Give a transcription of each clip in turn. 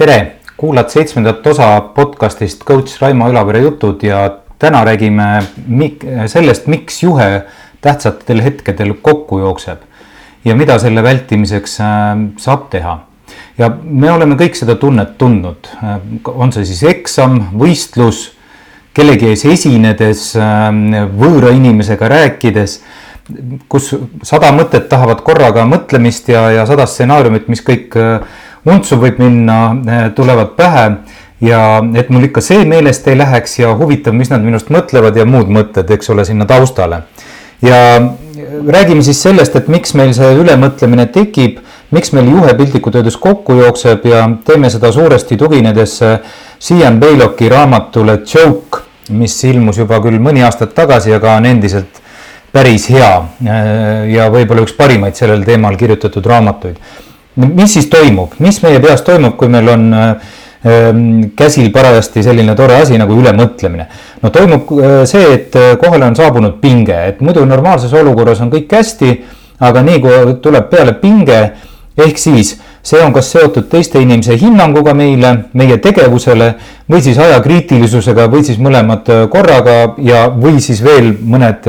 tere, kuulad seitsmendat osa podcastist coach Raimo Ülavere jutud ja täna räägime mik sellest, miks juhe tähtsatel hetkedel kokku jookseb ja mida selle vältimiseks äh, saab teha. ja me oleme kõik seda tunnet tundnud, äh, on see siis eksam, võistlus, kellegi ees esinedes, äh, võõra inimesega rääkides kus sada mõtet tahavad korraga mõtlemist ja, ja sada stsenaariumit, mis kõik untsu võib minna, eh, tulevad pähe ja et mul ikka see meelest ei läheks ja huvitav, mis nad minust mõtlevad ja muud mõtted, eks ole, sinna taustale. ja räägime siis sellest, et miks meil see ülemõtlemine tekib, miks meil juhe piltlikult öeldes kokku jookseb ja teeme seda suuresti tuginedes Sian Baylocki raamatule Joke, mis ilmus juba küll mõni aastat tagasi, aga on endiselt päris hea ja võib-olla üks parimaid sellel teemal kirjutatud raamatuid mis siis toimub, mis meie peas toimub, kui meil on äh, ähm, käsil parajasti selline tore asi nagu ülemõtlemine. no toimub äh, see, et äh, kohale on saabunud pinge, et muidu normaalses olukorras on kõik hästi, aga nii kui tuleb peale pinge, ehk siis see on kas seotud teiste inimese hinnanguga meile, meie tegevusele või siis ajakriitilisusega või siis mõlemad korraga ja, või siis veel mõned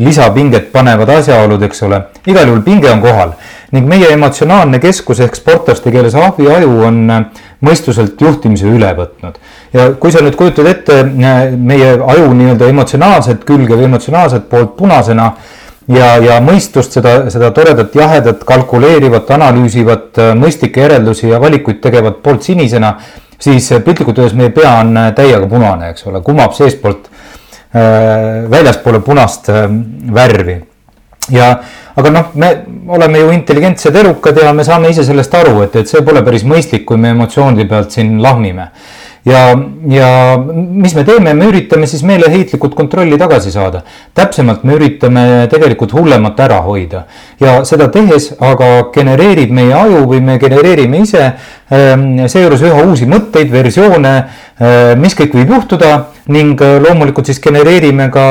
lisapinget panevad asjaolud, eks ole. igal juhul pinge on kohal ning meie emotsionaalne keskus ehk sportlaste keeles ahviaju on äh, mõistuselt juhtimise üle võtnud. ja kui sa nüüd kujutad ette äh, meie aju nii-öelda emotsionaalset külge või emotsionaalset poolt punasena ja, ja mõistust, seda, seda toredat, jahedat, kalkuleerivat, analüüsivat, äh, mõistlikke järeldusi ja valikuid tegevat poolt sinisena, siis piltlikult öeldes meie pea on täiega punane, eks ole, kumab seestpoolt äh, väljaspoole punast äh, värvi ja aga noh, me oleme ju intelligentsed elukad ja me saame ise sellest aru, et, et see pole päris mõistlik, kui me emotsioonide pealt siin lahmime. ja, ja mis me teeme, me üritame siis meeleheitlikult kontrolli tagasi saada. täpsemalt me üritame tegelikult hullemat ära hoida ja seda tehes aga genereerib meie aju või me genereerime ise ehm, seejuures üha uusi mõtteid, versioone, ehm, mis kõik võib juhtuda ning äh, loomulikult siis genereerime ka,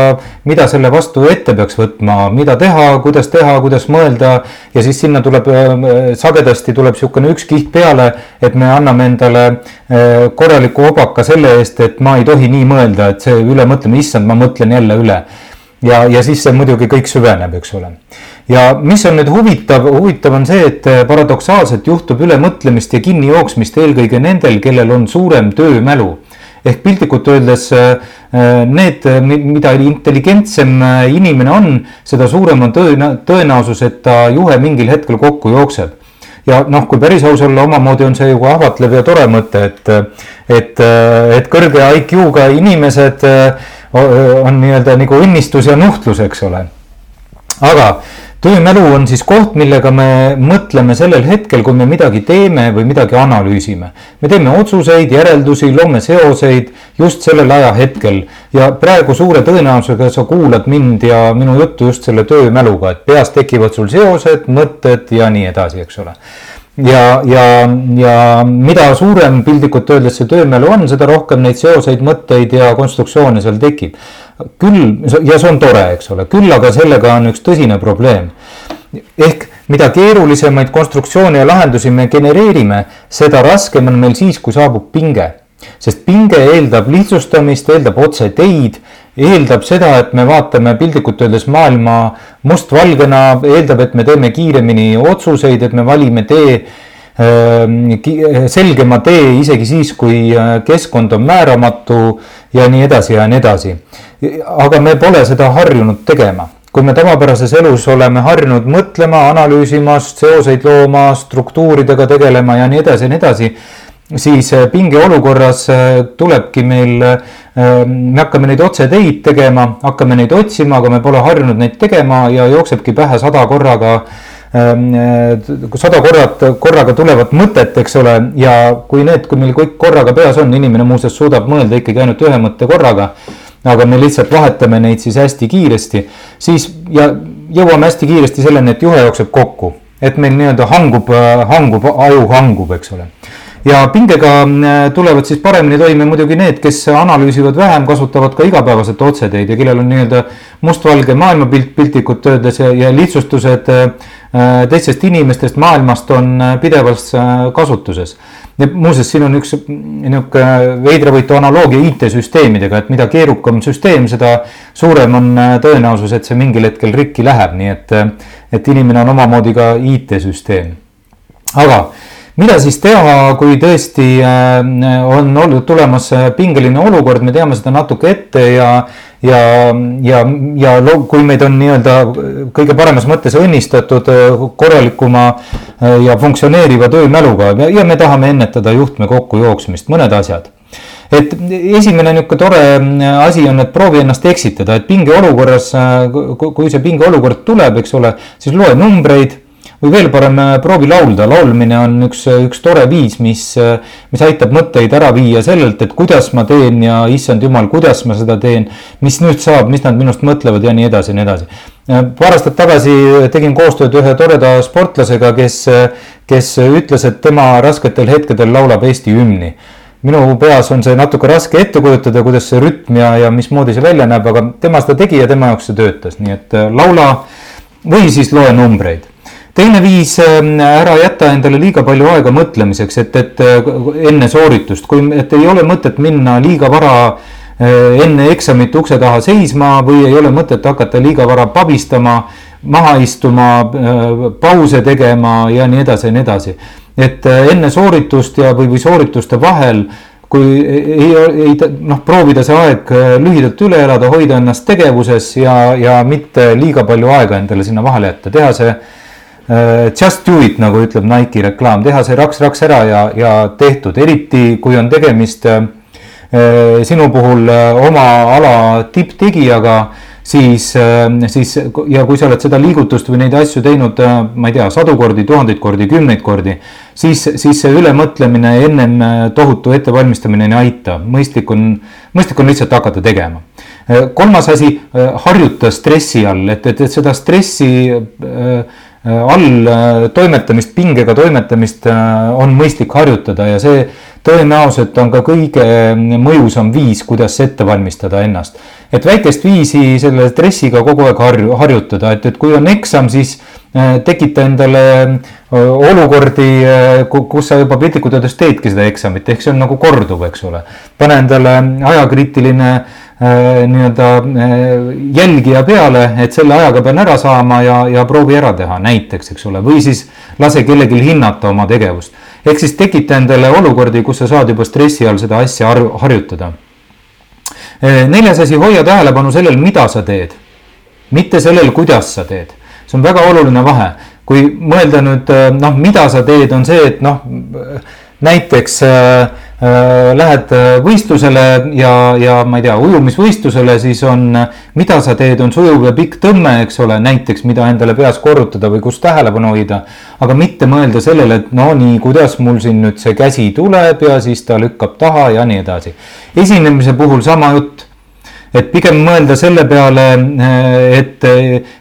mida selle vastu ette peaks võtma, mida teha, kuidas teha, kuidas mõelda. Ja siis sinna tuleb äh, sagedasti tuleb niisugune üks kiht peale, et me anname endale äh, korraliku obaka selle eest, et ma ei tohi nii mõelda, et see ülemõtlemine, issand, ma mõtlen jälle üle. Ja, ja siis see muidugi kõik süveneb, eks ole. ja mis on nüüd huvitav, huvitav on see, et paradoksaalselt juhtub ülemõtlemist ja kinnijooksmist eelkõige nendel, kellel on suurem töömälu ehk piltlikult öeldes äh, äh, need, mida intelligentsem äh, inimene on, seda suurem on tõena-, tõenäosus, et ta juhe mingil hetkel kokku jookseb ja noh, kui päris aus olla, omamoodi on see ju ka ahvatlev ja tore mõte, et, et, et kõrge IQ-ga inimesed on nii-öelda nagu õnnistus ja nuhtlus, eks ole. aga töömälu on siis koht, millega me mõtleme sellel hetkel, kui me midagi teeme või midagi analüüsime. me teeme otsuseid, järeldusi, loome seoseid just sellel ajahetkel. Ja praegu suure tõenäosusega sa kuulad mind ja minu juttu just selle töömäluga, et peas tekivad sul seosed, mõtted ja nii edasi, eks ole. Ja, ja, ja mida suurem piltlikult öeldes see töömälu on, seda rohkem neid seoseid, mõtteid ja konstruktsioone seal tekib küll, ja see on tore, eks ole, küll aga sellega on üks tõsine probleem. ehk mida keerulisemaid konstruktsioone ja lahendusi me genereerime, seda raskem on meil siis, kui saabub pinge. sest pinge eeldab lihtsustamist, eeldab otseteid, eeldab seda, et me vaatame piltlikult öeldes maailma mustvalgena, eeldab, et me teeme kiiremini otsuseid, et me valime tee selgema tee isegi siis, kui äh, keskkond on määramatu ja nii edasi ja nii edasi. aga me pole seda harjunud tegema kui me tavapärases elus oleme harjunud mõtlema, analüüsima, seoseid looma, struktuuridega tegelema ja nii edasi ja nii edasi, siis äh, pingeolukorras äh, tulebki meil, me hakkame neid otseteid tegema, hakkame neid otsima, aga me pole harjunud neid tegema ja jooksebki pähe sada korraga Ehm, eh, sada korrat, korraga tulevat mõtet, eks ole, ja kui need, kui meil kõik korraga peas on, inimene muuseas suudab mõelda ikkagi ainult ühe mõtte korraga. aga me lihtsalt vahetame neid siis hästi kiiresti, siis ja jõuame hästi kiiresti selleni, et juhe jookseb kokku, et meil nii-öelda hangub, hangub, aju hangub, eks ole ja pingega tulevad siis paremini toime muidugi need, kes analüüsivad vähem, kasutavad ka igapäevaselt otseteid ja kellel on nii-öelda mustvalge maailmapilt piltlikult öeldes ja, ja lihtsustused teistest inimestest maailmast on pidevas kasutuses ja muuseas, siin on üks niisugune veidravõitu analoogia IT-süsteemidega, et mida keerukam süsteem, seda suurem on äh, tõenäosus, et see mingil hetkel rikki läheb, nii et, äh, et inimene on omamoodi ka IT-süsteem. aga mida siis teha, kui tõesti äh, on olnud tulemas pingeline olukord, me teame seda natuke ette ja ja, ja, ja kui meid on nii-öelda kõige paremas mõttes õnnistatud äh, korralikuma äh, ja funktsioneeriva töömäluga ja, ja me tahame ennetada juhtme kokkujooksmist, mõned asjad. Et esimene niisugune tore äh, asi on, et proovi ennast eksitada, et pingeolukorras, kui see pingeolukord tuleb, eks ole, siis loe numbreid või veel parem, äh, proovi laulda, laulmine on üks, üks tore viis, mis, äh, mis aitab mõtteid ära viia sellelt, et kuidas ma teen ja issand jumal, kuidas ma seda teen. mis nüüd saab, mis nad minust mõtlevad ja nii edasi ja nii edasi. Äh, paar aastat tagasi tegin koostööd ühe toreda sportlasega, kes, kes ütles, et tema rasketel hetkedel laulab Eesti hümni minu peas on see natuke raske ette kujutada, kuidas see rütm ja, ja mismoodi see välja näeb, aga tema seda tegi ja tema jaoks see töötas, nii et laula või siis loe numbreid teine viis, ähm, ära jäta endale liiga palju aega mõtlemiseks, et, et äh, enne sooritust, kui, et ei ole mõtet minna liiga vara äh, enne eksamit ukse taha seisma või ei ole mõtet hakata liiga vara pabistama, maha istuma, äh, pause tegema ja nii edasi ja nii edasi. et enne sooritust ja, või, või soorituste vahel kui ei, ei noh, proovida see aeg lühidalt üle elada, hoida ennast tegevuses ja, ja mitte liiga palju aega endale sinna vahele jätta, teha see just do it, nagu ütleb Nike'i reklaam, teha see raks-raks ära ja, ja tehtud, eriti kui on tegemist äh, sinu puhul äh, oma ala tipptegijaga, siis, siis ja kui sa oled seda liigutust või neid asju teinud, ma ei tea, sadu kordi, tuhandeid kordi, kümneid kordi, siis, siis see ülemõtlemine ennem tohutu ettevalmistamine ei aita, mõistlik on, mõistlik on lihtsalt hakata tegema. Kolmas asi, harjuta stressi all, et, et, et seda stressi äh, Äh, all äh, toimetamist, pingega toimetamist äh, on mõistlik harjutada ja see tõenäoliselt on ka kõige mõjusam viis, kuidas ette valmistada ennast. et väikest viisi selle stressiga kogu aeg harju, harjutada, et, et kui on eksam, siis tekita endale olukordi, kus sa juba piltlikult öeldes teedki seda eksamit, ehk see on nagu korduv, eks ole. pane endale ajakriitiline Äh, nii-öelda äh, jälgija peale, et selle ajaga pean ära saama ja, ja proovi ära teha näiteks, eks ole, või siis lase kellelgi hinnata oma tegevust. ehk siis tekita endale olukordi, kus sa saad juba stressi all seda asja harjutada. Äh, neljas asi, hoia tähelepanu sellel, mida sa teed, mitte sellel, kuidas sa teed. see on väga oluline vahe, kui mõelda nüüd noh, mida sa teed, on see, et noh, näiteks äh, Äh, lähed äh, võistlusele ja, ja ma ei tea, ujumisvõistlusele, siis on, mida sa teed, on sujuv ja pikk tõmme, eks ole, näiteks, mida endale peas korrutada või kus tähelepanu hoida. aga mitte mõelda sellele, et no nii, kuidas mul siin nüüd see käsi tuleb ja siis ta lükkab taha ja nii edasi. esinemise puhul sama jutt et pigem mõelda selle peale, äh, et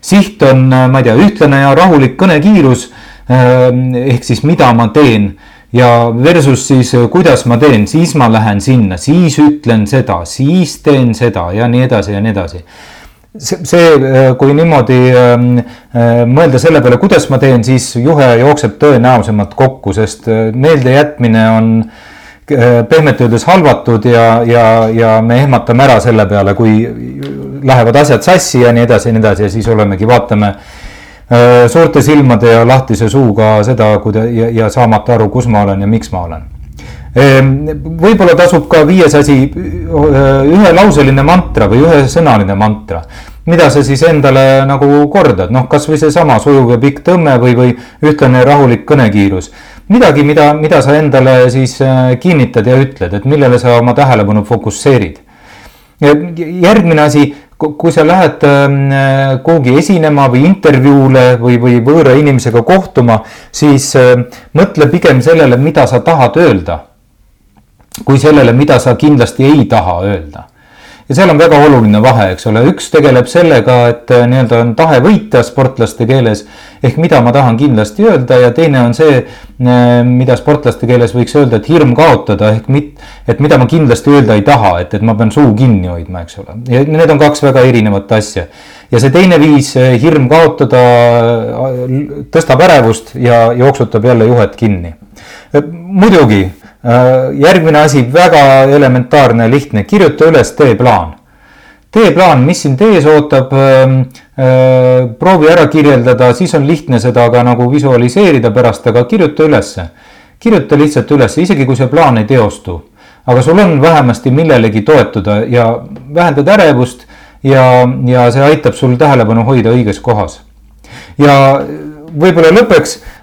siht on, ma ei tea, ühtlane ja rahulik kõnekiirus. ehk siis, mida ma teen ja versus siis, äh, kuidas ma teen, siis ma lähen sinna, siis ütlen seda, siis teen seda ja nii edasi ja nii edasi. see, see, äh, kui niimoodi ähm, äh, mõelda selle peale, kuidas ma teen, siis juhe jookseb tõenäolisemalt kokku, sest meeldejätmine on pehmelt öeldes halvatud ja, ja, ja me ehmatame ära selle peale, kui lähevad asjad sassi ja nii edasi ja nii edasi ja siis olemegi, vaatame suurte silmade ja lahtise suuga seda, kuida- ja, ja saamata aru, kus ma olen ja miks ma olen. Ehm, võib-olla tasub ka viies asi, ühelauseline mantra või ühesõnaline mantra, mida sa siis endale nagu kordad, noh, kasvõi seesama sujuv ja pikk tõmme või, või ühtlane rahulik kõnekiirus. midagi, mida, mida sa endale siis äh, kinnitad ja ütled, et millele sa oma tähelepanu fokusseerid. järgmine asi kui sa lähed ähm, kuhugi esinema või intervjuule või, või võõra inimesega kohtuma, siis ähm, mõtle pigem sellele, mida sa tahad öelda. kui sellele, mida sa kindlasti ei taha öelda. Ja seal on väga oluline vahe, eks ole, üks tegeleb sellega, et äh, nii-öelda on tahe võita sportlaste keeles ehk mida ma tahan kindlasti öelda ja teine on see, äh, mida sportlaste keeles võiks öelda, et hirm kaotada ehk mit-, et mida ma kindlasti öelda ei taha, et, et ma pean suu kinni hoidma, eks ole, ja need on kaks väga erinevat asja. ja see teine viis, äh, hirm kaotada, tõstab ärevust ja jooksutab jälle juhet kinni. muidugi järgmine asi, väga elementaarne, lihtne, kirjuta üles teeplaan teeplaan, mis sind ees ootab äh,, äh, proovi ära kirjeldada, siis on lihtne seda ka nagu visualiseerida pärast, aga kirjuta ülesse. kirjuta lihtsalt ülesse, isegi kui see plaan ei teostu. aga sul on vähemasti millelegi toetuda ja vähendad ärevust ja, ja see aitab sul tähelepanu hoida õiges kohas. ja võib-olla lõppeks Äh,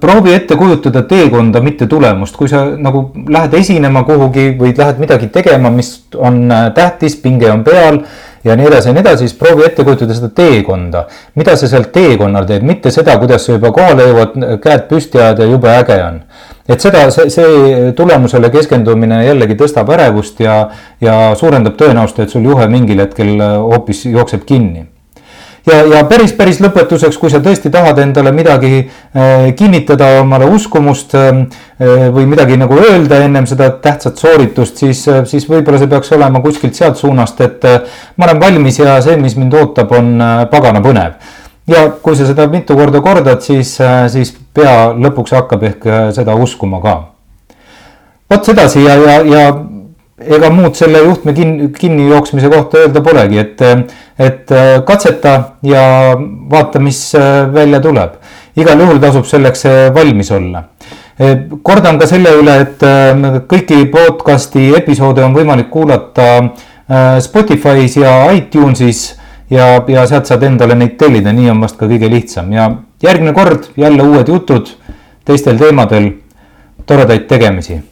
proovi ette kujutada teekonda, mitte tulemust, kui sa nagu lähed esinema kuhugi või lähed midagi tegema, mis on äh, tähtis, pinge on peal ja nii edasi ja nii edasi, siis proovi ette kujutada seda teekonda. mida sa seal teekonnal teed, mitte seda, kuidas sa juba kohale jõuad, käed püsti ajad ja jube äge on. et seda, see, see tulemusele keskendumine jällegi tõstab ärevust ja, ja suurendab tõenäosust, et sul juhe mingil hetkel äh, hoopis jookseb kinni ja, ja päris, päris lõpetuseks, kui sa tõesti tahad endale midagi äh, kinnitada, omale uskumust äh, või midagi nagu öelda ennem seda tähtsat sooritust, siis, siis võib-olla see peaks olema kuskilt sealt suunast, et ma olen valmis ja see, mis mind ootab, on pagana põnev. ja kui sa seda mitu korda kordad, siis, siis pea lõpuks hakkab ehk seda uskuma ka. vot sedasi ja, ja, ja ega muud selle juhtme kinni, kinni jooksmise kohta öelda polegi, et, et äh, katseta ja vaata, mis äh, välja tuleb. igal juhul tasub selleks äh, valmis olla. kordan ka selle üle, et kõiki podcast'i episoode on võimalik kuulata Spotify's ja iTunesis ja, ja sealt saad endale neid tellida, nii on vast ka kõige lihtsam ja järgmine kord jälle uued jutud teistel teemadel. toredaid tegemisi